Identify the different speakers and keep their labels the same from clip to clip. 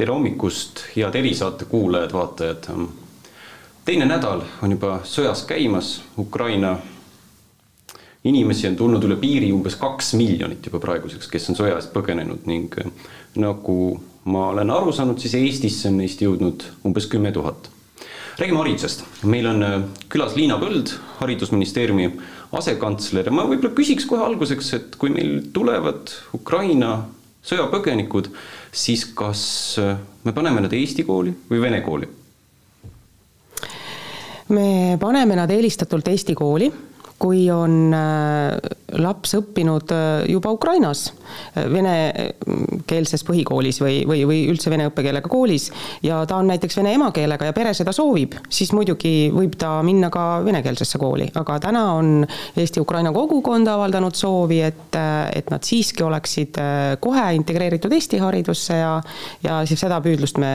Speaker 1: tere hommikust, head erisaate kuulajad-vaatajad. teine nädal on juba sõjas käimas, Ukraina inimesi on tulnud üle piiri umbes kaks miljonit juba praeguseks, kes on sõja eest põgenenud ning nagu ma olen aru saanud, siis Eestisse on neist jõudnud umbes kümme tuhat. räägime haridusest, meil on äh, külas Liina Põld, haridusministeeriumi asekantsler ja ma võib-olla küsiks kohe alguseks, et kui meil tulevad Ukraina sõjapõgenikud, siis kas äh, me paneme nad Eesti kooli või Vene kooli?
Speaker 2: me paneme nad eelistatult Eesti kooli kui on äh, laps õppinud äh, juba Ukrainas äh, venekeelses põhikoolis või, või, või üldse vene õppekeelega koolis ja ta on näiteks vene emakeelega ja pere seda soovib, siis muidugi võib ta minna ka venekeelsesse kooli, aga täna on Eesti-Ukraina kogukond avaldanud soovi, et, et nad siiski oleksid kohe integreeritud Eesti haridusse ja, ja siis seda püüdlust me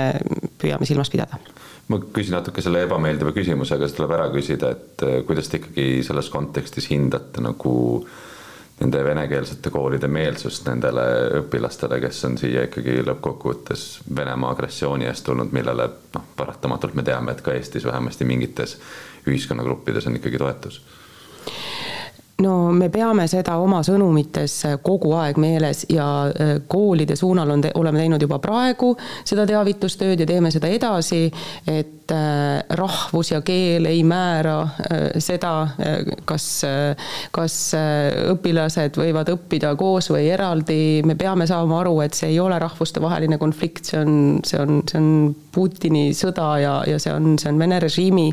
Speaker 2: püüame silmas pidada.
Speaker 3: Ma küsin natuke selle ebameeldiva küsimuse, aga siis tuleb ära küsida, et äh, kuidas te ikkagi selles kontekstis hindate nagu nende venekeelsete koolide meelsust nendele õpilastele, kes on siia ikkagi lõppkokkuvõttes Venemaa agressiooni eest tulnud, millele noh, paratamatult me teame, et ka Eestis vähemasti mingites ühiskonnagruppides on ikkagi toetus
Speaker 2: no me peame seda oma sõnumites kogu aeg meeles ja äh, koolide suunal on te,, oleme teinud juba praegu seda teavitustööd ja teeme seda edasi, et äh, rahvus ja keel ei määra äh, seda, kas, kas õpilased võivad õppida koos või eraldi, me peame saama aru, et see ei ole rahvustevaheline konflikt, see on, see on, see on Putini sõda ja, ja see on, see on Vene režiimi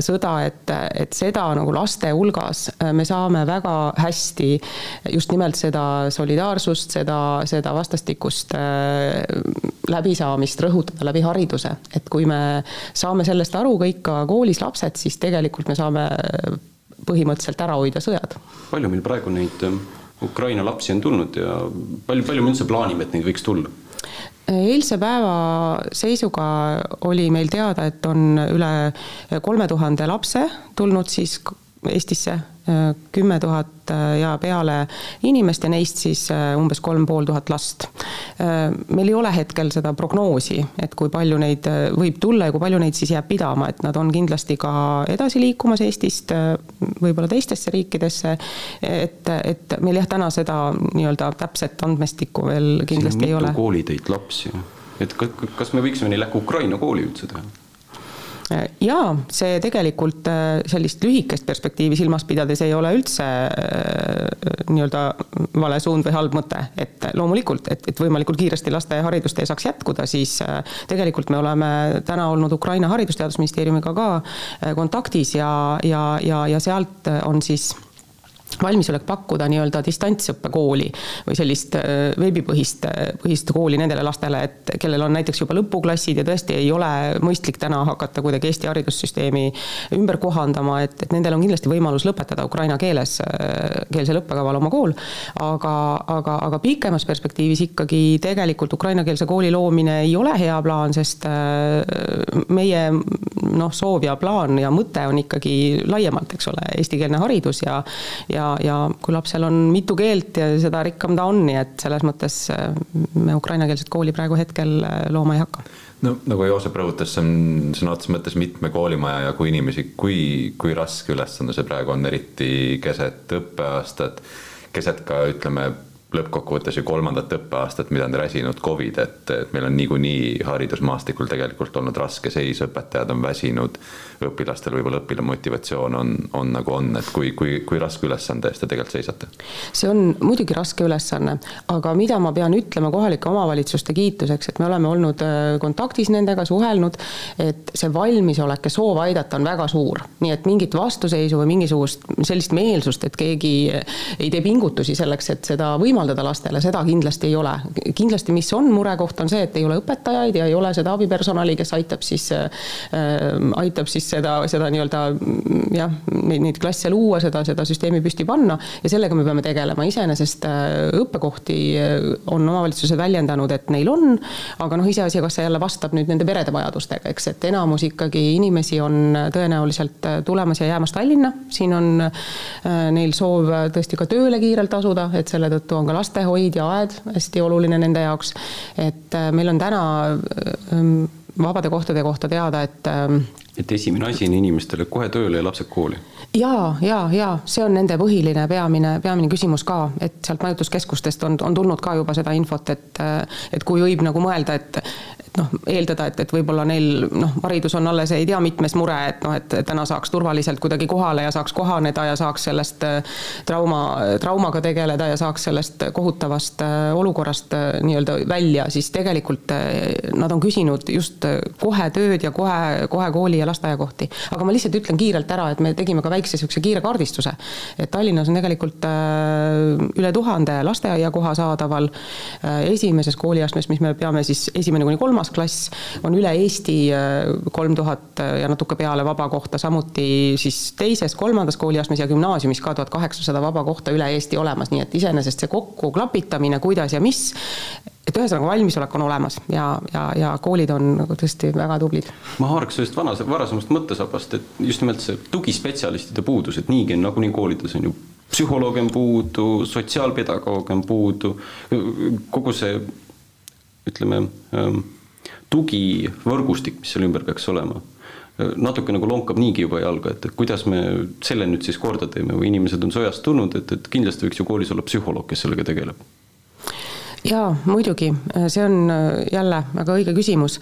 Speaker 2: sõda, et, et seda nagu laste hulgas me saame saame väga hästi just nimelt seda solidaarsust, seda, seda vastastikust äh, läbisaamist rõhutada läbi hariduse. et kui me saame sellest aru, kõik ka koolis lapsed, siis tegelikult me saame põhimõtteliselt ära hoida sõjad.
Speaker 1: palju meil praegu neid äh, Ukraina lapsi on tulnud ja palju, palju me üldse plaanime, et neid võiks tulla?
Speaker 2: eilse päeva seisuga oli meil teada, et on üle kolme tuhande lapse tulnud siis Eestisse kümme tuhat äh, ja peale inimest ja neist siis äh, umbes kolm pool tuhat last. Äh, meil ei ole hetkel seda prognoosi, et kui palju neid võib tulla ja kui palju neid siis jääb pidama, et nad on kindlasti ka edasi liikumas Eestist võib-olla teistesse riikidesse. et, et meil jah, täna seda nii-öelda täpset andmestikku veel kindlasti ei ole.
Speaker 1: koolitöid lapsi, et kas me võiksime neile Ukraina kooli üldse teha?
Speaker 2: Jaa, see tegelikult äh, sellist lühikest perspektiivi silmas pidades ei ole üldse äh, nii-öelda vale suund või halb mõte, et loomulikult, et, et võimalikult kiiresti laste haridustee saaks jätkuda, siis äh, tegelikult me oleme täna olnud Ukraina Haridus-Teadusministeeriumiga ka kontaktis ja, ja, ja, ja sealt on siis valmisolek pakkuda nii-öelda distantsõppekooli või sellist äh, veebipõhist, põhist kooli nendele lastele, et kellel on näiteks juba lõpuklassid ja tõesti ei ole mõistlik täna hakata kuidagi Eesti haridussüsteemi ümber kohandama, et, et nendel on kindlasti võimalus lõpetada ukraina keeles, äh, keelsel õppekaval oma kool. aga, aga, aga pikemas perspektiivis ikkagi tegelikult ukrainakeelse kooli loomine ei ole hea plaan, sest äh, meie noh, soov ja plaan ja mõte on ikkagi laiemalt, eks ole, eestikeelne haridus ja ja ja, ja kui lapsel on mitu keelt ja seda rikkam ta on, nii et selles mõttes äh, me ukrainakeelset kooli praegu hetkel äh, looma ei hakka.
Speaker 3: No nagu Joosep rõhutas, see on sõna otseses mõttes mitme koolimaja jagu inimesi, kui, kui raske ülesanne see praegu on, eriti keset õppeaastat, keset ka ütleme lõppkokkuvõttes ju kolmandat õppeaastat, mida on räsinud Covid, et, et meil on niikuinii haridusmaastikul tegelikult olnud raske seis, õpetajad on väsinud, õpilastel võib-olla õpilase motivatsioon on, on nagu on, et kui, kui, kui raske ülesande eest te tegelikult seisate?
Speaker 2: see on muidugi raske ülesanne, aga mida ma pean ütlema kohalike omavalitsuste kiituseks, et me oleme olnud äh, kontaktis nendega, suhelnud, et see valmisolek ja soov aidata on väga suur. nii et mingit vastuseisu või mingisugust sellist meelsust, et keegi ei tee pingutusi selleks, et seda võimaldada, võimaldada lastele, seda kindlasti ei ole. kindlasti, mis on murekoht, on see, et ei ole õpetajaid ja ei ole seda abipersonali, kes aitab siis äh,, aitab siis seda, seda nii-öelda jah, neid, neid klasse luua, seda, seda süsteemi püsti panna. Ja sellega me peame tegelema, iseenesest äh, õppekohti äh, on omavalitsused väljendanud, et neil on, aga noh, iseasi, kas see jälle vastab nüüd nende perede vajadustega, eks, et enamus ikkagi inimesi on tõenäoliselt äh, tulemas ja jäämas Tallinna, siin on neil soov tõesti ka tööle kiirelt asuda, et selle tõttu on ka lastehoid ja aed hästi oluline nende jaoks. et äh, meil on täna ähm, vabade kohtade kohta teada, et ähm,
Speaker 1: et esimene asi on inimestele kohe tööle ja lapsed kooli.
Speaker 2: ja, ja, ja see on nende põhiline peamine, peamine küsimus ka, et sealt majutuskeskustest on, on tulnud ka juba seda infot, et et kui võib nagu mõelda, et noh, eeldada, et, et võib-olla neil noh, haridus on alles ei tea mitmes mure, et noh, et täna saaks turvaliselt kuidagi kohale ja saaks kohaneda ja saaks sellest trauma, traumaga tegeleda ja saaks sellest kohutavast olukorrast nii-öelda välja, siis tegelikult nad on küsinud just kohe tööd ja kohe, kohe kooli ja lasteaiakohti. aga ma lihtsalt ütlen kiirelt ära, et me tegime ka väikse niisuguse kiire kaardistuse. et Tallinnas on tegelikult äh, üle tuhande lasteaiakoha saadaval. Äh, esimeses kooliastmes, mis me peame siis esimene kuni kolmas klass, on üle Eesti äh, kolm tuhat ja natuke peale vaba kohta, samuti siis teises, kolmandas kooliastmes ja gümnaasiumis ka tuhat kaheksasada vaba kohta üle Eesti olemas, nii et iseenesest see kokkuklapitamine, kuidas ja mis et ühesõnaga valmisolek on olemas ja, ja, ja koolid on nagu tõesti väga tublid.
Speaker 1: ma haaraks sellest vanas, varasemast mõttesabast, et just nimelt see tugispetsialistide puudus, et niigi on nagunii koolides on ju psühholooge on puudu, sotsiaalpedagooge on puudu, kogu see ütleme, ähm, tugivõrgustik, mis seal ümber peaks olema, natuke nagu lonkab niigi juba jalga, et kuidas me selle nüüd siis korda teeme või inimesed on sõjast tulnud, et, et kindlasti võiks ju koolis olla psühholoog, kes sellega tegeleb
Speaker 2: jaa, muidugi, see on äh, jälle väga õige küsimus.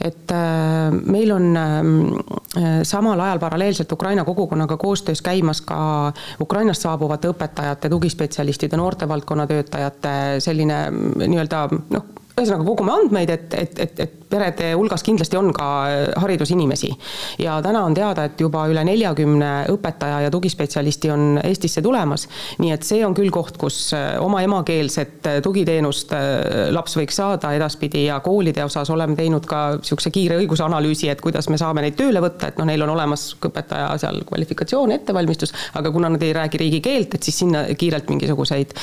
Speaker 2: et äh, meil on äh, samal ajal paralleelselt Ukraina kogukonnaga koostöös käimas ka Ukrainast saabuvate õpetajate, tugispetsialistide, noortevaldkonna töötajate selline nii-öelda noh, ühesõnaga kogume andmeid, et, et, et, et perede hulgas kindlasti on ka haridusinimesi. ja täna on teada, et juba üle neljakümne õpetaja ja tugispetsialisti on Eestisse tulemas. nii et see on küll koht, kus oma emakeelset tugiteenust äh, laps võiks saada edaspidi ja koolide osas oleme teinud ka niisuguse kiire õigusanalüüsi, et kuidas me saame neid tööle võtta, et noh, neil on olemas õpetaja seal kvalifikatsioon, ettevalmistus, aga kuna nad ei räägi riigikeelt, et siis sinna kiirelt mingisuguseid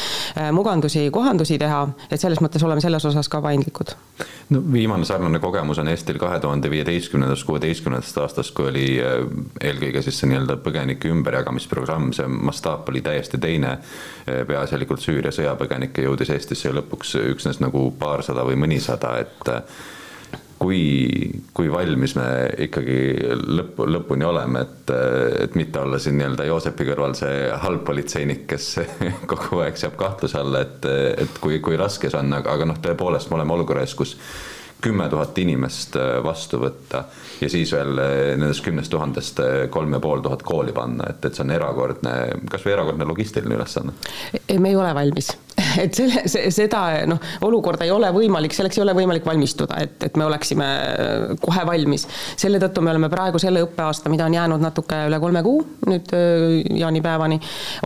Speaker 2: mugandusi, kohandusi teha, et selles mõttes oleme selles osas ka paindlikud.
Speaker 3: no viimane sarnane kogemus on Eestil kahe tuhande viieteistkümnendast, kuueteistkümnendast aastast, kui oli äh, eelkõige siis see nii-öelda põgenike ümberjagamisprogramm, see mastaap oli täiesti teine. Äh, peaasjalikult Süüria sõjapõgenikke jõudis Eestisse lõpuks üksnes nagu paarsada või mõnisada, et äh, kui, kui valmis me ikkagi lõppu, lõpuni oleme, et, et mitte olla siin nii-öelda Joosepi kõrval see halb politseinik, kes kogu aeg seab kahtluse alla, et, et kui, kui raske see on, aga, aga noh, tõepoolest me oleme olukorras, kus kümme tuhat inimest vastu võtta ja siis veel nendest kümnest tuhandest kolm ja pool tuhat kooli panna, et, et see on erakordne, kasvõi erakordne logistiline ülesanne.
Speaker 2: me ei ole valmis et selle, seda noh, olukorda ei ole võimalik, selleks ei ole võimalik valmistuda, et, et me oleksime äh, kohe valmis. selle tõttu me oleme praegu selle õppeaasta, mida on jäänud natuke üle kolme kuu nüüd äh, jaanipäevani,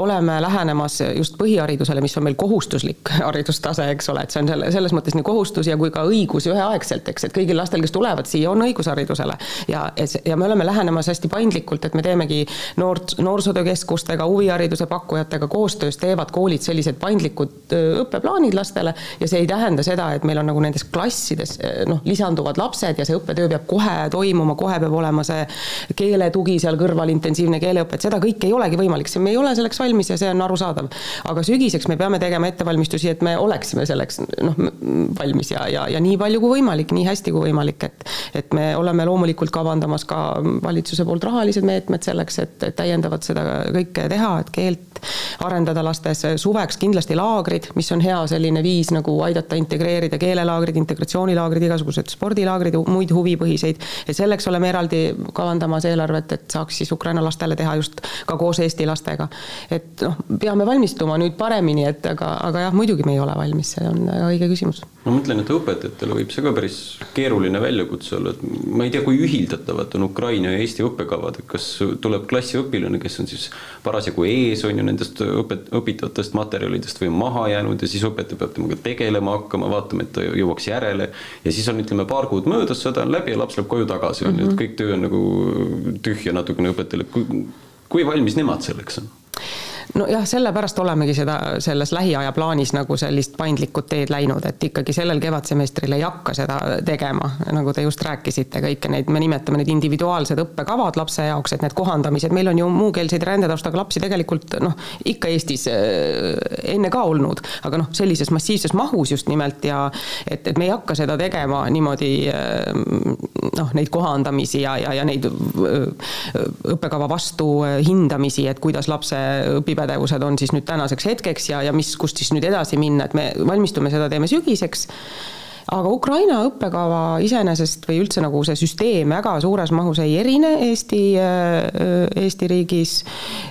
Speaker 2: oleme lähenemas just põhiharidusele, mis on meil kohustuslik haridustase, eks ole, et see on selle, selles mõttes nii kohustus ja kui ka õigus üheaegselt, eks, et kõigil lastel, kes tulevad siia, on õigus haridusele. ja, ja me oleme lähenemas hästi paindlikult, et me teemegi noort, noorsootöökeskustega, huvihariduse pakkujatega koostöös teevad koolid sellised paindlikud õppeplaanid lastele ja see ei tähenda seda, et meil on nagu nendes klassides noh, lisanduvad lapsed ja see õppetöö peab kohe toimuma, kohe peab olema see keeletugi seal kõrval, intensiivne keeleõpe, et seda kõike ei olegi võimalik, me ei ole selleks valmis ja see on arusaadav. aga sügiseks me peame tegema ettevalmistusi, et me oleksime selleks noh, valmis ja, ja, ja nii palju kui võimalik, nii hästi kui võimalik, et et me oleme loomulikult kavandamas ka valitsuse poolt rahalised meetmed selleks, et täiendavalt seda kõike teha, et keelt arendada lastes, suveks kindlasti laagrid, mis on hea selline viis nagu aidata integreerida keelelaagrid, integratsioonilaagrid, igasugused spordilaagrid, muid huvipõhiseid. ja selleks oleme eraldi kavandamas eelarvet, et saaks siis Ukraina lastele teha just ka koos Eesti lastega. et noh, peame valmistuma nüüd paremini, et aga, aga jah, muidugi me ei ole valmis, see on väga õige küsimus.
Speaker 1: Ma mõtlen, et õpetajatele võib see ka päris keeruline väljakutse olla, et ma ei tea, kui ühildatavad on Ukraina ja Eesti õppekavad, et kas tuleb klassiõpilane, kes on siis parasjagu ees, on ju, nendest õpet-, õpitavatest materjalidest või maha jäänud ja siis õpetaja peab temaga tegelema hakkama, vaatama, et ta jõuaks järele. ja siis on, ütleme, paar kuud möödas, sõda on läbi ja laps läheb koju tagasi, on ju, et mhm. kõik töö on nagu tühja natukene õpetajale. kui, kui valmis nemad selleks on?
Speaker 2: Nojah, sellepärast olemegi seda selles lähiaja plaanis nagu sellist paindlikku teed läinud, et ikkagi sellel kevadsemestril ei hakka seda tegema, nagu te just rääkisite, kõiki neid, me nimetame neid individuaalsed õppekavad lapse jaoks, et need kohandamised, meil on ju muukeelseid rändetaustaga lapsi tegelikult noh, ikka Eestis äh, enne ka olnud, aga noh, sellises massiivses mahus just nimelt ja et, et me ei hakka seda tegema niimoodi äh, noh, neid kohandamisi ja, ja, ja neid äh, õppekava vastu hindamisi, et kuidas lapse õpib põhipädevused on siis nüüd tänaseks hetkeks ja, ja mis, kust siis nüüd edasi minna, et me valmistume seda, teeme sügiseks aga Ukraina õppekava iseenesest või üldse nagu see süsteem väga suures mahus ei erine Eesti, äh, Eesti riigis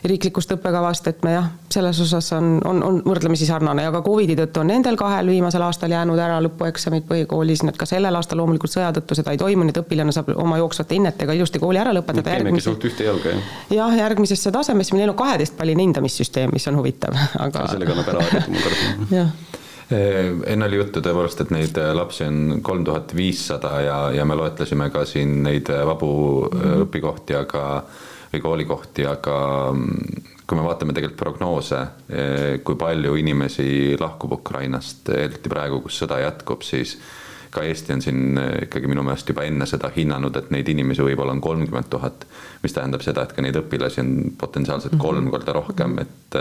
Speaker 2: riiklikust õppekavast, et me jah, selles osas on, on, on võrdlemisi sarnane ja ka Covidi tõttu on nendel kahel viimasel aastal jäänud ära lõpueksamid põhikoolis, need ka sellel aastal loomulikult sõja tõttu seda ei toimu, nii et õpilane saab oma jooksvate hinnetega ilusti kooli ära lõpetada.
Speaker 1: teemegi suht ühte jalga, jah?
Speaker 2: jah, järgmisesse tasemesse, meil on kaheteistpalline hindamissüsteem, mis on huvitav, aga.
Speaker 1: sellega annab ära harjuda, ma kardan.
Speaker 2: jah
Speaker 3: enne oli juttu tõepoolest, et neid eh, lapsi on kolm tuhat viissada ja, ja me loetlesime ka siin neid eh, vabu mm -hmm. õpikohti, aga või koolikohti, aga mm, kui me vaatame tegelikult prognoose, kui palju inimesi lahkub Ukrainast, eriti praegu, kus sõda jätkub, siis ka Eesti on siin ikkagi minu meelest juba enne seda hinnanud, et neid inimesi võib-olla on kolmkümmend tuhat, mis tähendab seda, et ka neid õpilasi on potentsiaalselt mhm. kolm korda rohkem, et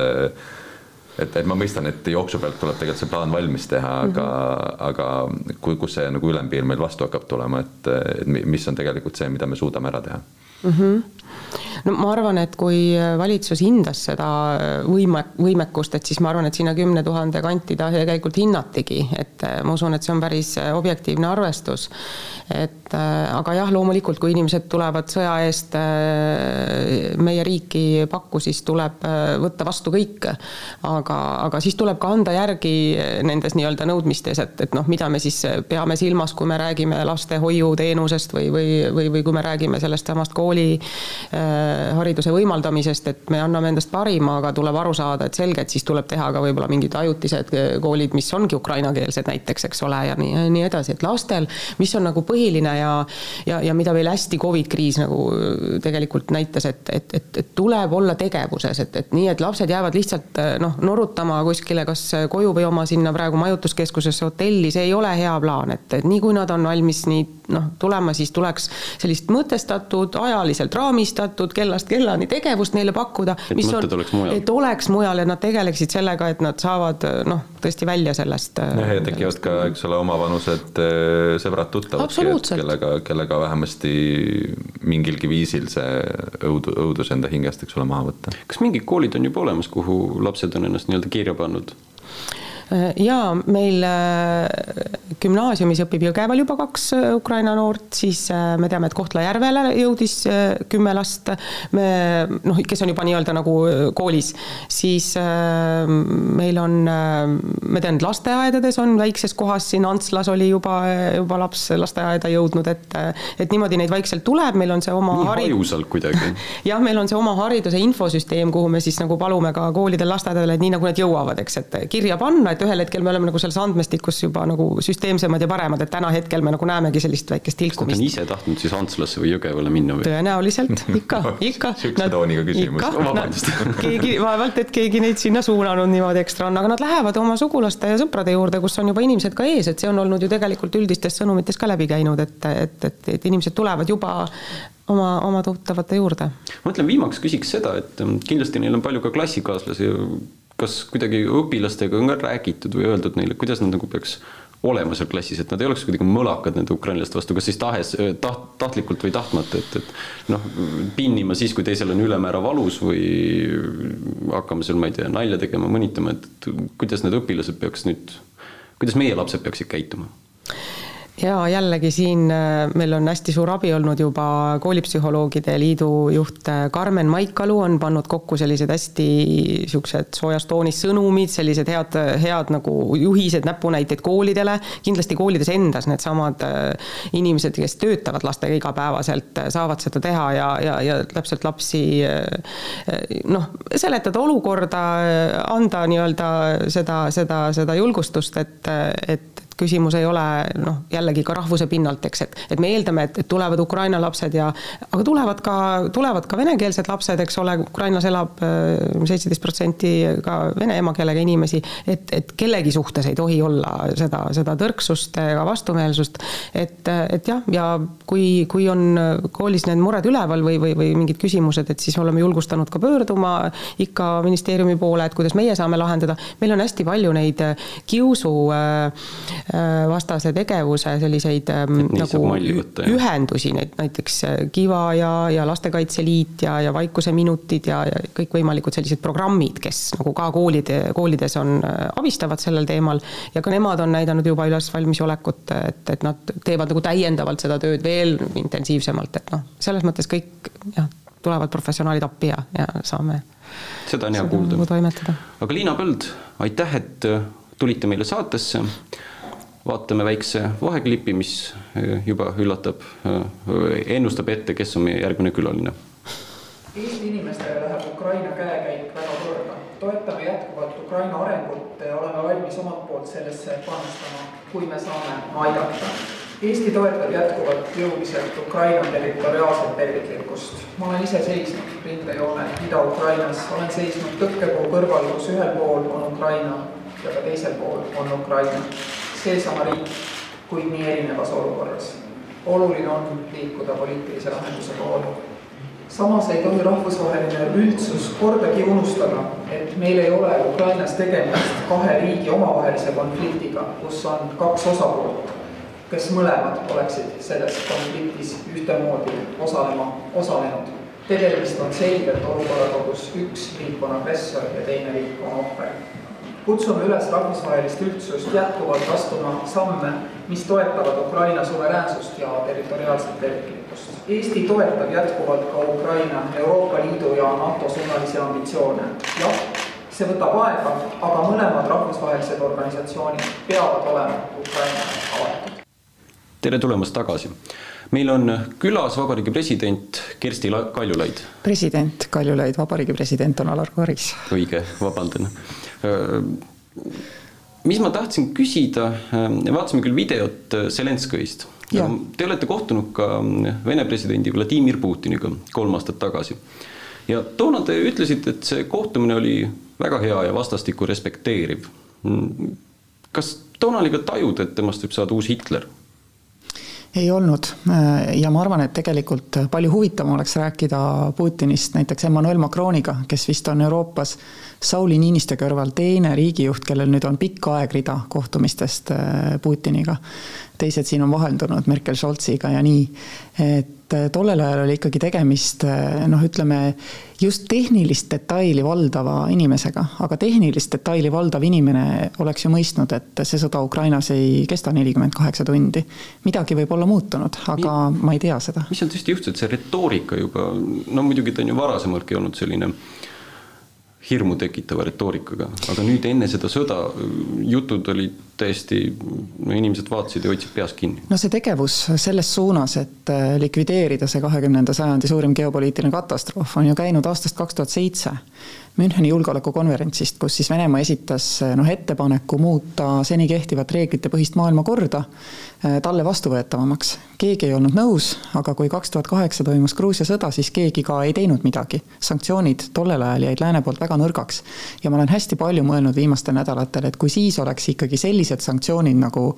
Speaker 3: et, et ma mõistan, et jooksu pealt tuleb tegelikult see plaan valmis teha, aga mm, -hmm. aga kui, kus see nagu ülempiir meil vastu hakkab tulema, et, et mis on tegelikult see, mida me suudame ära teha
Speaker 2: mm? -hmm no ma arvan, et kui valitsus hindas seda võime, võimekust, et siis ma arvan, et sinna kümne tuhande kanti ta tegelikult hinnatigi, et ma usun, et see on päris objektiivne arvestus. et aga jah, loomulikult, kui inimesed tulevad sõja eest meie riiki pakku, siis tuleb võtta vastu kõik. aga, aga siis tuleb ka anda järgi nendes nii-öelda nõudmistes, et, et noh, mida me siis peame silmas, kui me räägime lastehoiuteenusest või, või, või, või kui me räägime sellest samast kooli hariduse võimaldamisest, et me anname endast parima, aga tuleb aru saada, et selge, et siis tuleb teha ka võib-olla mingid ajutised koolid, mis ongi ukrainakeelsed näiteks, eks ole, ja nii, nii edasi, et lastel, mis on nagu põhiline ja ja, ja mida veel hästi Covid kriis nagu tegelikult näitas, et, et, et, et tuleb olla tegevuses, et, et nii, et lapsed jäävad lihtsalt noh, norutama kuskile kas koju või oma sinna praegu majutuskeskusesse, hotelli, see ei ole hea plaan, et, et nii kui nad on valmis nii noh, tulema, siis tuleks sellist mõtestatud, ajaliselt raamistatud, kellast kellani tegevust neile pakkuda.
Speaker 1: mõtted on, oleks mujal.
Speaker 2: et oleks mujal, et nad tegeleksid sellega, et nad saavad noh, tõesti välja sellest.
Speaker 3: jah, ja tekivad ka, eks ole, omavanused eh, sõbrad-tuttavad, kellega, kellega vähemasti mingilgi viisil see õudu, õudus enda hingest, eks ole, maha võtta.
Speaker 1: kas mingid koolid on juba olemas, kuhu lapsed on ennast nii-öelda kirja pannud?
Speaker 2: Äh, jaa, meil äh, gümnaasiumis õpib Jõgeval juba kaks äh, Ukraina noort, siis me teame, et Kohtla-Järvele jõudis kümme last, me noh, kes on juba nii-öelda nagu koolis, siis meil on, ma tean, lasteaedades on väikses kohas, siin Antslas oli juba, juba laps lasteaeda jõudnud, et et niimoodi neid vaikselt tuleb, meil on see oma
Speaker 1: nii harid... hajusalt kuidagi.
Speaker 2: jah, meil on see oma hariduse infosüsteem, kuhu me siis nagu palume ka koolidel, lasteaedadel, et nii nagu nad jõuavad, eks, et kirja panna, et et ühel hetkel me oleme nagu selles andmestikus juba nagu süsteemsemad ja paremad, et täna hetkel me nagu näemegi sellist väikest tilkumist.
Speaker 1: kas te ise tahtnud siis Antslasse või Jõgevale minna või?
Speaker 2: tõenäoliselt, ikka, ikka.
Speaker 3: sihukese tooniga küsimus.
Speaker 1: vabandust.
Speaker 2: keegi, vaevalt, et keegi neid sinna suunanud niimoodi ekstra on, aga nad lähevad oma sugulaste ja sõprade juurde, kus on juba inimesed ka ees, et see on olnud ju tegelikult üldistes sõnumites ka läbi käinud, et, et, et, et inimesed tulevad juba oma, oma tuttavate juurde.
Speaker 1: ma mõtlen, viimaks küsiks seda, et kindlasti neil on palju ka klassikaaslasi kas kuidagi õpilastega on ka räägitud või öeldud neile, kuidas nad nagu peaks olema seal klassis, et nad ei oleks kuidagi mõlakad nende ukrainlaste vastu, kas siis tahes, taht-, tahtlikult või tahtmata, et, et noh, pinnima siis, kui teisel on ülemäära valus või hakkama seal, ma ei tea, nalja tegema, mõnitama, et kuidas need õpilased peaks nüüd, kuidas meie lapsed peaksid käituma?
Speaker 2: Ja jällegi siin äh, meil on hästi suur abi olnud juba koolipsühholoogide liidu juht äh, Karmen Maikalu on pannud kokku sellised hästi siuksed soojas toonis sõnumid, sellised head, head nagu juhised, näpunäiteid koolidele. kindlasti koolides endas needsamad äh, inimesed, kes töötavad lastega igapäevaselt, saavad seda teha ja, ja, ja täpselt lapsi noh, seletada olukorda, anda nii-öelda seda, seda, seda julgustust, et, et küsimus ei ole noh, jällegi ka rahvuse pinnalt, eks, et, et me eeldame, et, et tulevad Ukraina lapsed ja aga tulevad ka, tulevad ka venekeelsed lapsed, eks ole, Ukrainas elab äh, seitseteist protsenti ka vene emakeelega inimesi, et, et kellegi suhtes ei tohi olla seda, seda tõrksust ega vastumeelsust, et, et jah, ja kui, kui on koolis need mured üleval või, või, või mingid küsimused, et siis oleme julgustanud ka pöörduma ikka ministeeriumi poole, et kuidas meie saame lahendada, meil on hästi palju neid kiusuvastase tegevuse selliseid ähm, nagu võtta, ühendusi, neid näiteks Kiva ja, ja Lastekaitse Liit ja, ja Vaikuse minutid ja, ja kõikvõimalikud sellised programmid, kes nagu ka koolide, koolides on, abistavad sellel teemal ja ka nemad on näidanud juba üles valmisolekut, et, et nad teevad nagu täiendavalt seda tööd veel intensiivsemalt, et noh, selles mõttes kõik jah, tulevad professionaalid appi ja, ja saame
Speaker 1: seda on hea kuulda.
Speaker 2: Nagu
Speaker 1: aga Liina Põld, aitäh, et äh, tulite meile saatesse. Vaatame väikse vaheklipi, mis äh, juba üllatab, äh, ennustab ette, kes on meie järgmine külaline.
Speaker 4: Eesti inimestele läheb Ukraina käekäik väga korda. toetame jätkuvalt Ukraina arengut ja oleme valmis omalt poolt sellesse panustama, kui me saame aidata Eesti toetab jätkuvalt jõuliselt Ukraina territoriaalset terviklikkust. ma olen ise seisnud rindejoonel Ida-Ukrainas, olen seisnud tõkkepuu kõrval, kus ühel pool on Ukraina ja ka teisel pool on Ukraina. Seesama riik, kuid nii erinevas olukorras. oluline on liikuda poliitilise lahenduse poole. samas ei tohi rahvusvaheline üldsus kordagi unustada, et meil ei ole Ukrainas tegemist kahe riigi omavahelise konfliktiga, kus on kaks osapoolt kes mõlemad oleksid selles konfliktis ühtemoodi osalema, osalenud. tegemist on selgelt olukorraga, kus üks riik on agressor ja teine riik on ohver. Kutsume üles rahvusvahelist üldsust jätkuvalt astuma samme, mis toetavad Ukraina suveräänsust ja territoriaalset terviklikkust. Eesti toetab jätkuvalt ka Ukraina Euroopa Liidu ja NATO suunalisi ambitsioone. jah, see võtab aega, aga mõlemad rahvusvahelised organisatsioonid peavad olema Ukrainale avatud
Speaker 1: tere tulemast tagasi. meil on külas Vabariigi president Kersti Kaljulaid.
Speaker 5: president Kaljulaid, Vabariigi president on Alar Karis.
Speaker 1: õige, vabandan. Mis ma tahtsin küsida, vaatasime küll videot Zelenskõist. Te olete kohtunud ka Vene presidendi Vladimir Putiniga kolm aastat tagasi. ja toona te ütlesite, et see kohtumine oli väga hea ja vastastikku respekteeriv. kas toona oli ka tajud, et temast võib saada uus Hitler?
Speaker 5: Ei olnud ja ma arvan, et tegelikult palju huvitavam oleks rääkida Putinist näiteks Emmanuel Macroniga, kes vist on Euroopas Sauli Niiniste kõrval teine riigijuht, kellel nüüd on pikk aegrida kohtumistest äh, Putiniga. Teised siin on vaheldunud Merkel Scholziga ja nii, et äh, tollel ajal oli ikkagi tegemist äh, noh, ütleme just tehnilist detaili valdava inimesega, aga tehnilist detaili valdav inimene oleks ju mõistnud, et see sõda Ukrainas ei kesta nelikümmend kaheksa tundi. midagi võib olla muutunud, aga Mi ma ei tea seda.
Speaker 1: mis seal tõesti juhtus, et see retoorika juba, no muidugi ta on ju varasemaltki olnud selline hirmu tekitava retoorikaga, aga nüüd enne seda sõda jutud olid täiesti, no inimesed vaatasid ja hoidsid peas kinni.
Speaker 5: no see tegevus selles suunas, et äh, likvideerida see kahekümnenda sajandi suurim geopoliitiline katastroof, on ju käinud aastast kaks tuhat seitse Müncheni julgeolekukonverentsist, kus siis Venemaa esitas noh, ettepaneku muuta seni kehtivat reeglitepõhist maailmakorda äh, talle vastuvõetavamaks. keegi ei olnud nõus, aga kui kaks tuhat kaheksa toimus Gruusia sõda, siis keegi ka ei teinud midagi. sanktsioonid tollel ajal jäid lääne poolt väga nõrgaks. ja ma olen hästi palju mõelnud viimastel nädalatel, et kui siis oleks ikkagi sellised sanktsioonid nagu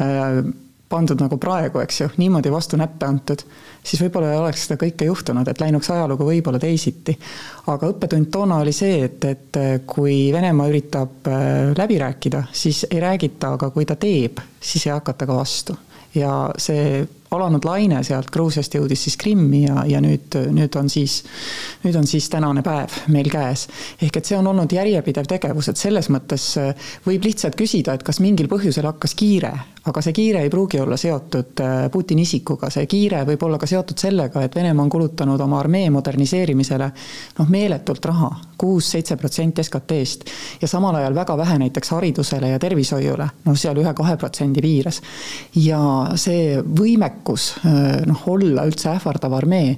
Speaker 5: äh, pandud nagu praegu, eks ju, niimoodi vastu näppe antud, siis võib-olla ei oleks seda kõike juhtunud, et läinuks ajalugu võib-olla teisiti. aga õppetund toona oli see, et, et kui Venemaa üritab äh, läbi rääkida, siis ei räägita, aga kui ta teeb, siis ei hakata ka vastu. ja see alanud laine sealt Gruusiast jõudis siis Krimmi ja, ja nüüd, nüüd on siis, nüüd on siis tänane päev meil käes. ehk et see on olnud järjepidev tegevus, et selles mõttes äh, võib lihtsalt küsida, et kas mingil põhjusel hakkas kiire, aga see kiire ei pruugi olla seotud äh, Putini isikuga, see kiire võib olla ka seotud sellega, et Venemaa on kulutanud oma armee moderniseerimisele noh, meeletult raha, kuus-seitse protsenti SKT-st ja samal ajal väga vähe näiteks haridusele ja tervishoiule, noh seal ühe-kahe protsendi piires. ja see võimekus äh, noh, olla üldse ähvardav armee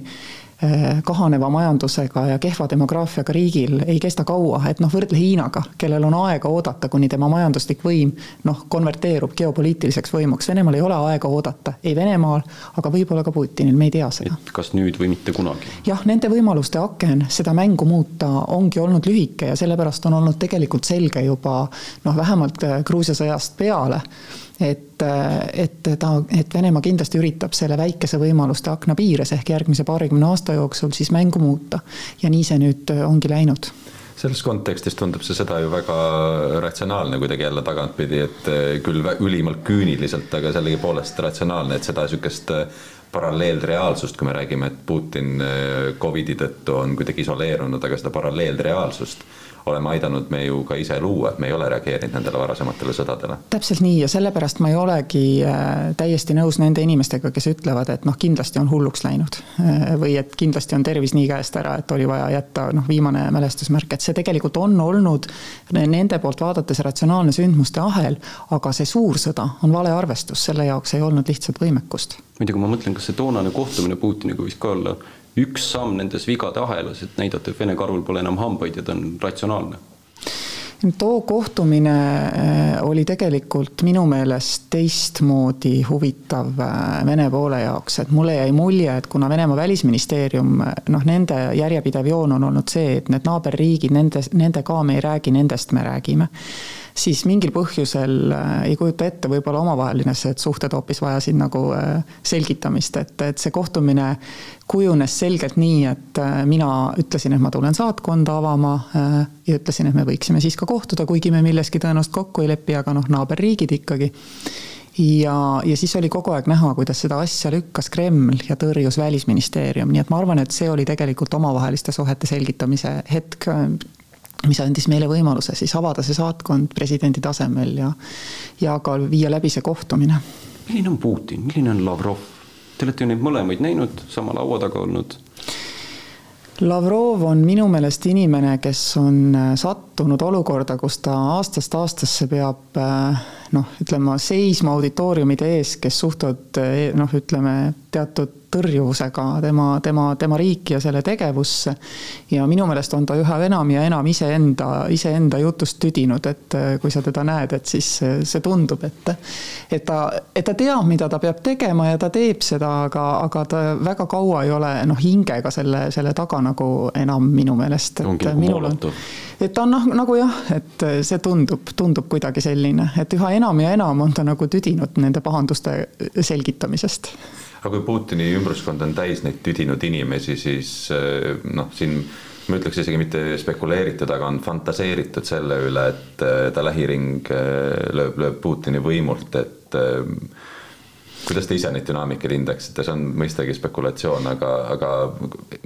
Speaker 5: kahaneva majandusega ja kehva demograafiaga riigil ei kesta kaua, et noh, võrdle Hiinaga, kellel on aega oodata, kuni tema majanduslik võim noh, konverteerub geopoliitiliseks võimuks. Venemaal ei ole aega oodata, ei Venemaal, aga võib-olla ka Putinil, me ei tea seda.
Speaker 1: kas nüüd või mitte kunagi?
Speaker 5: jah, nende võimaluste aken seda mängu muuta ongi olnud lühike ja sellepärast on olnud tegelikult selge juba noh, vähemalt eh, Gruusia sõjast peale et, et ta, et Venemaa kindlasti üritab selle väikese võimaluste akna piires ehk järgmise paarikümne aasta jooksul siis mängu muuta. ja nii see nüüd ongi läinud
Speaker 3: selles kontekstis tundub see seda ju väga ratsionaalne kuidagi jälle tagantpidi, et küll ülimalt küüniliselt, aga sellegipoolest ratsionaalne, et seda niisugust paralleelreaalsust, kui me räägime, et Putin Covidi tõttu on kuidagi isoleerunud, aga seda paralleelreaalsust oleme aidanud me ju ka ise luua, et me ei ole reageerinud nendele varasematele sõdadele.
Speaker 5: täpselt nii ja sellepärast ma ei olegi äh, täiesti nõus nende inimestega, kes ütlevad, et noh, kindlasti on hulluks läinud. Äh, või et kindlasti on tervis nii käest ära, et oli vaja jätta noh, viimane mälestusmärk, et see tegelikult on olnud nende poolt vaadates ratsionaalne sündmuste ahel, aga see suur sõda on vale arvestus, selle jaoks ei olnud lihtsalt võimekust.
Speaker 1: muidugi ma mõtlen, kas see toonane kohtumine Putiniga võis ka olla üks samm nendes vigade ahelas, et näidata, et Vene karul pole enam hambaid ja ta on ratsionaalne?
Speaker 5: too kohtumine äh, oli tegelikult minu meelest teistmoodi huvitav äh, Vene poole jaoks, et mulle jäi mulje, et kuna Venemaa välisministeerium, äh, noh, nende järjepidev joon on olnud see, et need naaberriigid, nende, nendega me ei räägi, nendest me räägime siis mingil põhjusel äh, ei kujuta ette, võib-olla omavaheline see, et suhted hoopis vajasid nagu äh, selgitamist, et, et see kohtumine kujunes selgelt nii, et äh, mina ütlesin, et ma tulen saatkonda avama ja ütlesin, et me võiksime siis ka kohtuda, kuigi me milleski tõenäoliselt kokku ei lepi, aga noh, naaberriigid ikkagi. Ja, ja siis oli kogu aeg näha, kuidas seda asja lükkas Kreml ja tõrjus Välisministeerium, nii et ma arvan, et see oli tegelikult omavaheliste suhete selgitamise hetk mis andis meile võimaluse siis avada see saatkond presidendi tasemel ja, ja ka viia läbi see kohtumine.
Speaker 1: milline on Putin, milline on Lavrov? Te olete ju neid mõlemaid näinud, sama laua taga olnud.
Speaker 5: Lavrov on minu meelest inimene, kes on äh, sattunud olukorda, kus ta aastast aastasse peab äh, noh, ütleme seisma auditooriumide ees, kes suhtuvad äh, noh, ütleme teatud tõrjuvusega tema, tema, tema riiki ja selle tegevusse. ja minu meelest on ta üha enam ja enam iseenda, iseenda jutust tüdinud, et äh, kui sa teda näed, et siis see tundub, et, et ta, et ta teab, mida ta peab tegema ja ta teeb seda, aga, aga ta väga kaua ei ole noh, hingega selle, selle taga nagu enam minu meelest.
Speaker 1: ongi nagu moolatu
Speaker 5: et ta on noh, nagu jah, et see tundub, tundub kuidagi selline, et üha enam ja enam on ta nagu tüdinud nende pahanduste selgitamisest
Speaker 3: aga kui Putini ümbruskond on täis neid tüdinud inimesi, siis eh, noh, siin ma ütleks isegi mitte spekuleeritud, aga on fantaseeritud selle üle, et eh, ta lähiring eh, lööb, lööb Putini võimult, et kuidas te ise neid dünaamikaid hindaksite, see on mõistagi spekulatsioon, aga, aga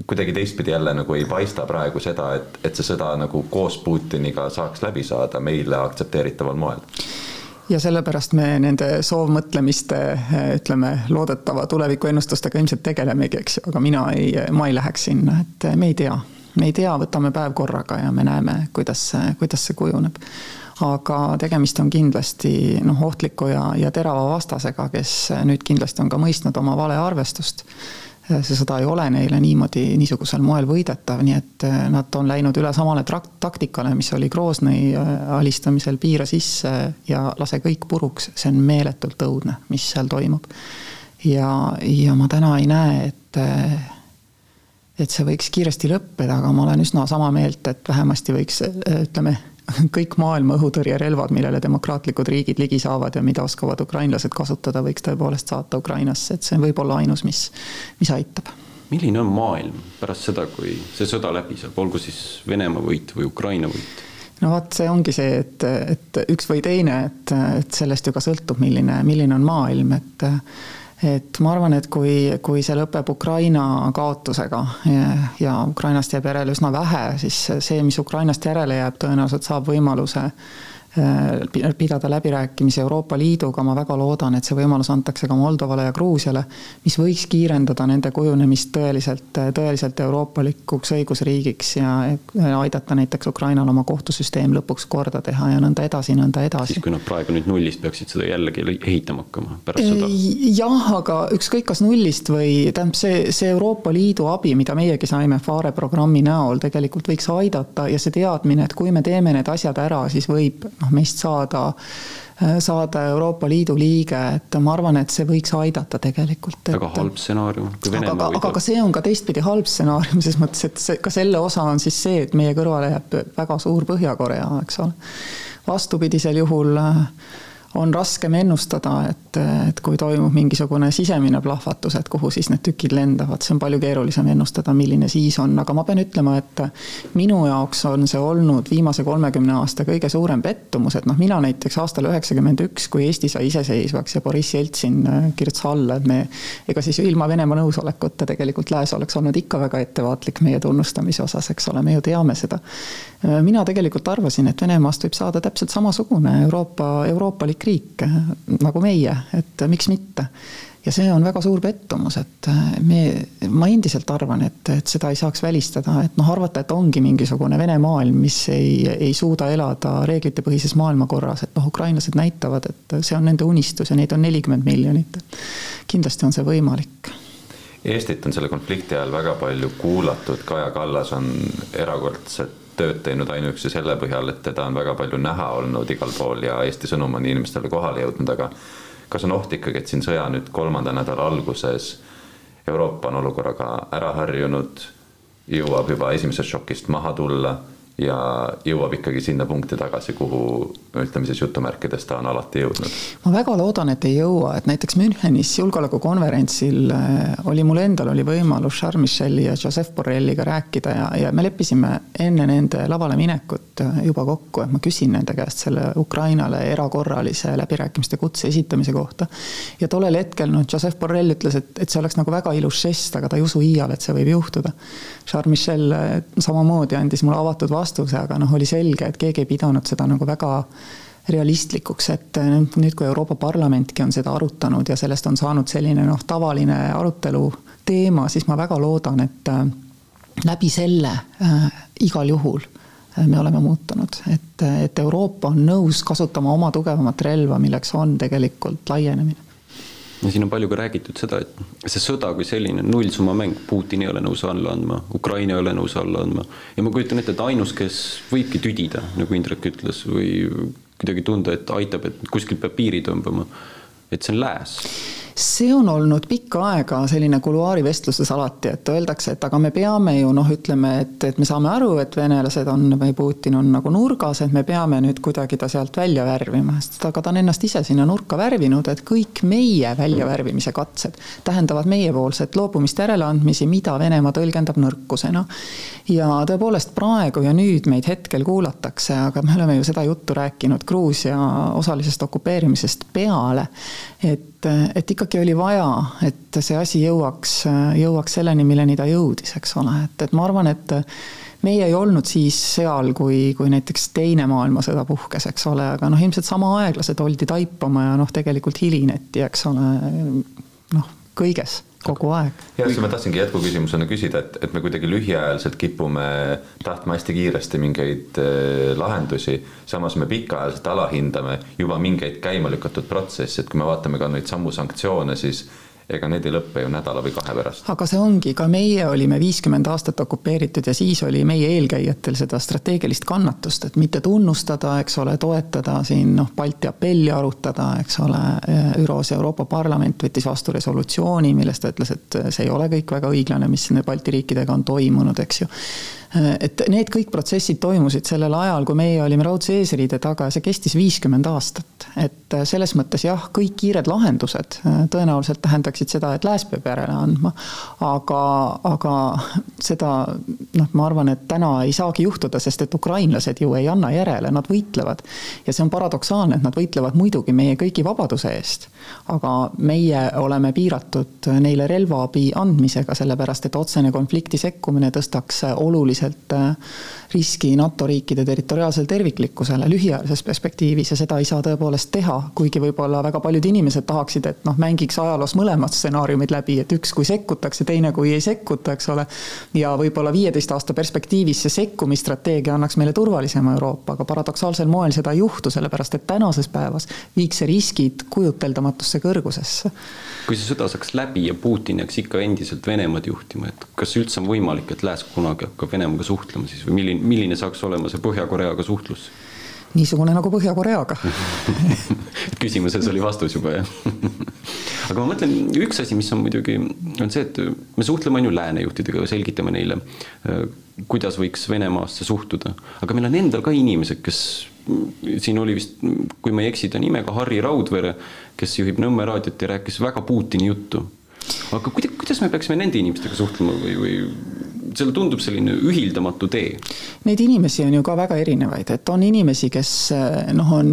Speaker 3: kuidagi teistpidi jälle nagu ei paista praegu seda, et, et see sõda nagu koos Putiniga saaks läbi saada meile aktsepteeritaval moel
Speaker 5: ja sellepärast me nende soovmõtlemiste, ütleme, loodetava tulevikuennustustega ilmselt tegelemegi, eks ju, aga mina ei, ma ei läheks sinna, et me ei tea. me ei tea, võtame päev korraga ja me näeme, kuidas kuidas see kujuneb. aga tegemist on kindlasti noh, ohtliku ja, ja terava vastasega, kes nüüd kindlasti on ka mõistnud oma valearvestust see sõda ei ole neile niimoodi, niisugusel moel võidetav, nii et äh, nad on läinud üle samale trak-, taktikale, mis oli Groznõi äh, alistamisel piira sisse ja lase kõik puruks, see on meeletult õudne, mis seal toimub. ja, ja ma täna ei näe, et äh, et see võiks kiiresti lõppeda, aga ma olen üsna sama meelt, et vähemasti võiks ütleme, kõik maailma õhutõrjerelvad, millele demokraatlikud riigid ligi saavad ja mida oskavad ukrainlased kasutada, võiks tõepoolest saata Ukrainasse, et see võib olla ainus, mis, mis aitab.
Speaker 1: milline on maailm pärast seda, kui see sõda läbi saab, olgu siis Venemaa võit või Ukraina võit?
Speaker 5: no vot, see ongi see, et, et üks või teine, et, et sellest ju ka sõltub, milline, milline on maailm, et et ma arvan, et kui, kui see lõpeb Ukraina kaotusega ja, ja Ukrainast jääb järele üsna vähe, siis see, mis Ukrainast järele jääb, tõenäoliselt saab võimaluse äh, pidada läbirääkimisi Euroopa Liiduga, ma väga loodan, et see võimalus antakse ka Moldovale ja Gruusiale, mis võiks kiirendada nende kujunemist tõeliselt, tõeliselt euroopalikuks õigusriigiks ja aidata näiteks Ukrainal oma kohtusüsteem lõpuks korda teha ja nõnda edasi, nõnda edasi.
Speaker 1: siis, kui nad praegu nüüd nullist peaksid seda jällegi ehitama hakkama pärast sõda?
Speaker 5: jah, aga ükskõik, kas nullist või tähendab, see, see Euroopa Liidu abi, mida meiegi saime FARE programmi näol, tegelikult võiks aidata ja see teadmine, et kui me teeme need asjad ära, siis võib noh, meist saada saada Euroopa Liidu liige, et ma arvan, et see võiks aidata tegelikult.
Speaker 1: väga halb stsenaarium.
Speaker 5: aga, aga, aga ka see on ka teistpidi halb stsenaarium, ses mõttes, et see, ka selle osa on siis see, et meie kõrvale jääb väga suur Põhja-Korea, eks ole. vastupidisel juhul äh, on raskem ennustada, et, et kui toimub mingisugune sisemine plahvatus, et kuhu siis need tükid lendavad, see on palju keerulisem ennustada, milline siis on, aga ma pean ütlema, et minu jaoks on see olnud viimase kolmekümne aasta kõige suurem pettumus, et noh, mina näiteks aastal üheksakümmend üks, kui Eesti sai iseseisvaks ja Boriss Jeltsin äh, kirjutas alla, et me ega siis ilma Venemaa nõusolekuta tegelikult lääs oleks olnud ikka väga ettevaatlik meie tunnustamise osas, eks ole, me ju teame seda. Äh, mina tegelikult arvasin, et Venemaast võib saada täpselt samasugune Euroopa, euroopalik riik nagu meie, et miks mitte. ja see on väga suur pettumus, et me, ma endiselt arvan, et, et seda ei saaks välistada, et noh, arvata, et ongi mingisugune Vene maailm, mis ei, ei suuda elada reeglitepõhises maailmakorras, et noh, ukrainlased näitavad, et see on nende unistus ja neid on nelikümmend miljonit. kindlasti on see võimalik
Speaker 3: Eestit on selle konflikti ajal väga palju kuulatud, Kaja Kallas on erakordselt tööd teinud ainuüksi selle põhjal, et teda on väga palju näha olnud igal pool ja Eesti sõnum on inimestele kohale jõudnud, aga kas on oht ikkagi, et siin sõja nüüd kolmanda nädala alguses Euroopa on olukorraga ära harjunud, jõuab juba esimesest šokist maha tulla ja jõuab ikkagi sinna punkti tagasi, kuhu ütleme siis jutumärkides ta on alati jõudnud.
Speaker 5: ma väga loodan, et ei jõua, et näiteks Münchenis julgeolekukonverentsil äh, oli mul endal oli võimalus Charles Micheli ja Joseph Borrelliga rääkida ja, ja me leppisime enne nende lavale minekut äh, juba kokku, et ma küsin nende käest selle Ukrainale erakorralise läbirääkimiste kutse esitamise kohta. ja tollel hetkel noh, Joseph Borrell ütles, et, et see oleks nagu väga ilus žest, aga ta ei usu iial, et see võib juhtuda. Charles Michel äh, samamoodi andis mulle avatud vastuse vastuse, aga noh, oli selge, et keegi ei pidanud seda nagu väga realistlikuks, et eh, nüüd, kui Euroopa Parlamentki on seda arutanud ja sellest on saanud selline noh, tavaline arutelu teema, siis ma väga loodan, et eh, läbi selle äh, igal juhul me oleme muutunud, et, et Euroopa on nõus kasutama oma tugevamat relva, milleks on tegelikult laienemine
Speaker 1: ja siin on palju ka räägitud seda, et see sõda kui selline nullsummamäng, Putin ei ole nõus alla andma, Ukraina ei ole nõus alla andma. Ja ma kujutan ette, et ainus, kes võibki tüdida, nagu Indrek ütles, või kuidagi tunda, et aitab, et kuskilt peab piiri tõmbama, et see on lääs
Speaker 5: see on olnud pikka aega selline kuluaarivestluses alati, et öeldakse, et aga me peame ju noh, ütleme, et, et me saame aru, et venelased on või Putin on nagu nurgas, et me peame nüüd kuidagi ta sealt välja värvima, sest aga ta on ennast ise sinna nurka värvinud, et kõik meie väljavärvimise katsed tähendavad meiepoolset loobumist järeleandmisi, mida Venemaa tõlgendab nõrkusena. ja tõepoolest praegu ja nüüd meid hetkel kuulatakse, aga me oleme ju seda juttu rääkinud Gruusia osalisest okupeerimisest peale, et et, ikkagi oli vaja, et see asi jõuaks, jõuaks selleni, milleni ta jõudis, eks ole, et, et ma arvan, et meie ei olnud siis seal, kui, kui näiteks Teine maailmasõda puhkes, eks ole, aga noh, ilmselt sama aeglased oldi taipama ja noh, tegelikult hilineti, eks ole, noh, kõiges kogu aeg.
Speaker 3: jah, siis ma tahtsingi jätkuküsimusena küsida, et, et me kuidagi lühiajaliselt kipume tahtma hästi kiiresti mingeid äh, lahendusi, samas me pikaajaliselt alahindame juba mingeid käima lükatud protsesse, et kui me vaatame ka neid samu sanktsioone, siis ega need ei lõpe ju nädala või kahe pärast.
Speaker 5: aga see ongi, ka meie olime viiskümmend aastat okupeeritud ja siis oli meie eelkäijatel seda strateegilist kannatust, et mitte tunnustada, eks ole, toetada siin noh, Balti apelli arutada, eks ole, ÜRO-s Euroopa Parlament võttis vastu resolutsiooni, milles ta ütles, et see ei ole kõik väga õiglane, mis nende Balti riikidega on toimunud, eks ju et need kõik protsessid toimusid sellel ajal, kui meie olime raudse eesriide taga ja see kestis viiskümmend aastat. et selles mõttes jah, kõik kiired lahendused äh, tõenäoliselt tähendaksid seda, et lääs peab järele andma. aga, aga seda noh, ma arvan, et täna ei saagi juhtuda, sest et ukrainlased ju ei anna järele, nad võitlevad. ja see on paradoksaalne, et nad võitlevad muidugi meie kõigi vabaduse eest. aga meie oleme piiratud neile relvaabi andmisega, sellepärast et otsene konflikti sekkumine tõstaks oluliselt oluliselt riski NATO riikide territoriaalsele terviklikkusele lühiajalises perspektiivis ja seda ei saa tõepoolest teha, kuigi võib-olla väga paljud inimesed tahaksid, et noh, mängiks ajaloos mõlemad stsenaariumid läbi, et üks, kui sekkutakse, teine, kui ei sekkuta, eks ole. ja võib-olla viieteist aasta perspektiivis see sekkumisstrateegia annaks meile turvalisema Euroopa, aga paradoksaalsel moel seda ei juhtu, sellepärast et tänases päevas viiks see riskid kujuteldamatusse kõrgusesse.
Speaker 1: kui see sõda saaks läbi ja Putin jääks ikka endiselt Venemaad juhtima, et kas üldse on võimalik, et Lääs kunagi hakkab Venemaaga suhtlema siis või milline milline, saaks olema see Põhja-Koreaga suhtlus?
Speaker 5: niisugune nagu Põhja-Koreaga
Speaker 1: küsimuses oli vastus juba, jah aga ma mõtlen, üks asi, mis on muidugi, on see, et me suhtleme on ju lääne juhtidega, selgitame neile, kuidas võiks Venemaasse suhtuda, aga meil on endal ka inimesed, kes siin oli vist, kui ma ei eksi ta nimega, Harri Raudvere, kes juhib Nõmme raadiot ja rääkis väga Putini juttu. aga kuidas, kuidas me peaksime nende inimestega suhtlema või, või seal tundub selline ühildamatu tee.
Speaker 5: Neid inimesi on ju ka väga erinevaid, et on inimesi, kes noh, on,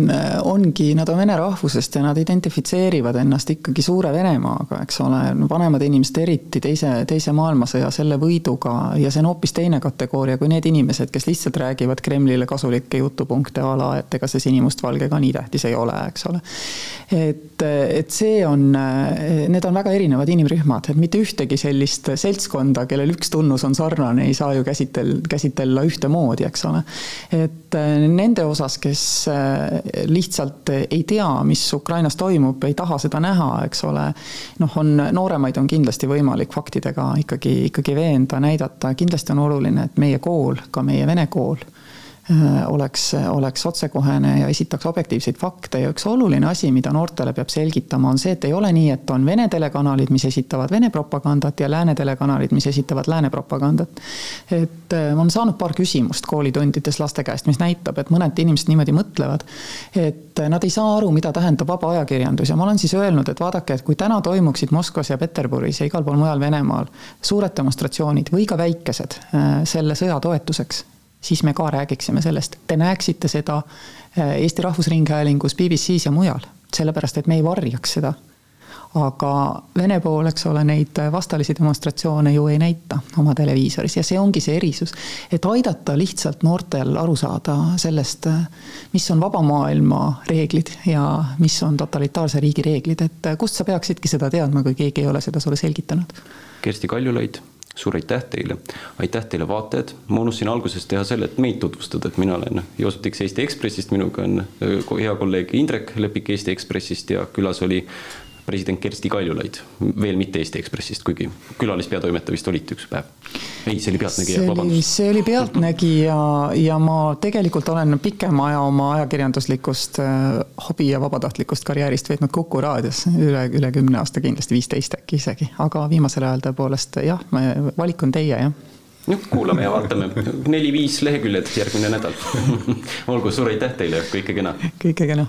Speaker 5: ongi, nad on vene rahvusest ja nad identifitseerivad ennast ikkagi suure Venemaaga, eks ole, vanemad inimesed eriti teise, teise maailmasõja selle võiduga ja see on hoopis teine kategooria kui need inimesed, kes lihtsalt räägivad Kremlile kasulikke jutupunkte a la, et ega see sinimustvalge ka nii tähtis ei ole, eks ole. et, et see on, need on väga erinevad inimrühmad, et mitte ühtegi sellist seltskonda, kellel üks tunnus on sarnane sarnane, ei saa ju käsitel-, käsitella ühtemoodi, eks ole. et äh, nende osas, kes äh, lihtsalt ei tea, mis Ukrainas toimub, ei taha seda näha, eks ole, noh, on, nooremaid on kindlasti võimalik faktidega ikkagi, ikkagi veenda, näidata, kindlasti on oluline, et meie kool, ka meie vene kool oleks, oleks otsekohene ja esitaks objektiivseid fakte ja üks oluline asi, mida noortele peab selgitama, on see, et ei ole nii, et on Vene telekanalid, mis esitavad Vene propagandat ja Lääne telekanalid, mis esitavad Lääne propagandat. et ma äh, olen saanud paar küsimust koolitundides laste käest, mis näitab, et mõned inimesed niimoodi mõtlevad, et nad ei saa aru, mida tähendab vaba ajakirjandus ja ma olen siis öelnud, et vaadake, et kui täna toimuksid Moskvas ja Peterburis ja igal pool mujal Venemaal suured demonstratsioonid või ka väikesed äh, selle sõja toetuseks siis me ka räägiksime sellest. Te näeksite seda äh, Eesti Rahvusringhäälingus, BBC-s ja mujal, sellepärast et me ei varjaks seda. aga Vene pool, eks ole, neid vastalisi demonstratsioone ju ei näita oma televiisoris ja see ongi see erisus. et aidata lihtsalt noortel aru saada sellest, mis on vaba maailma reeglid ja mis on totalitaarse riigi reeglid, et kust sa peaksidki seda teadma, kui keegi ei ole seda sulle selgitanud.
Speaker 1: Kersti Kaljulaid suur aitäh teile, aitäh teile vaatajad, ma unustasin alguses teha selle, et meid tutvustada, et mina olen Joosep Tiks Eesti Ekspressist, minuga on äh, hea kolleeg Indrek Lepik Eesti Ekspressist ja külas oli president Kersti Kaljulaid, veel mitte Eesti Ekspressist, kuigi külalispeatoimetaja vist olite üks päev. ei, see oli Pealtnägija, vabandust.
Speaker 5: see oli Pealtnägija ja ma tegelikult olen pikema aja oma ajakirjanduslikust äh, hobi ja vabatahtlikust karjäärist veetnud Kuku raadios üle, üle kümne aasta, kindlasti viisteist äkki isegi, aga viimasel ajal tõepoolest jah, valik on teie, jah
Speaker 1: noh, kuulame ja vaatame, neli-viis leheküljed järgmine nädal olgu, suur aitäh teile, kõike kena!
Speaker 5: kõike kena!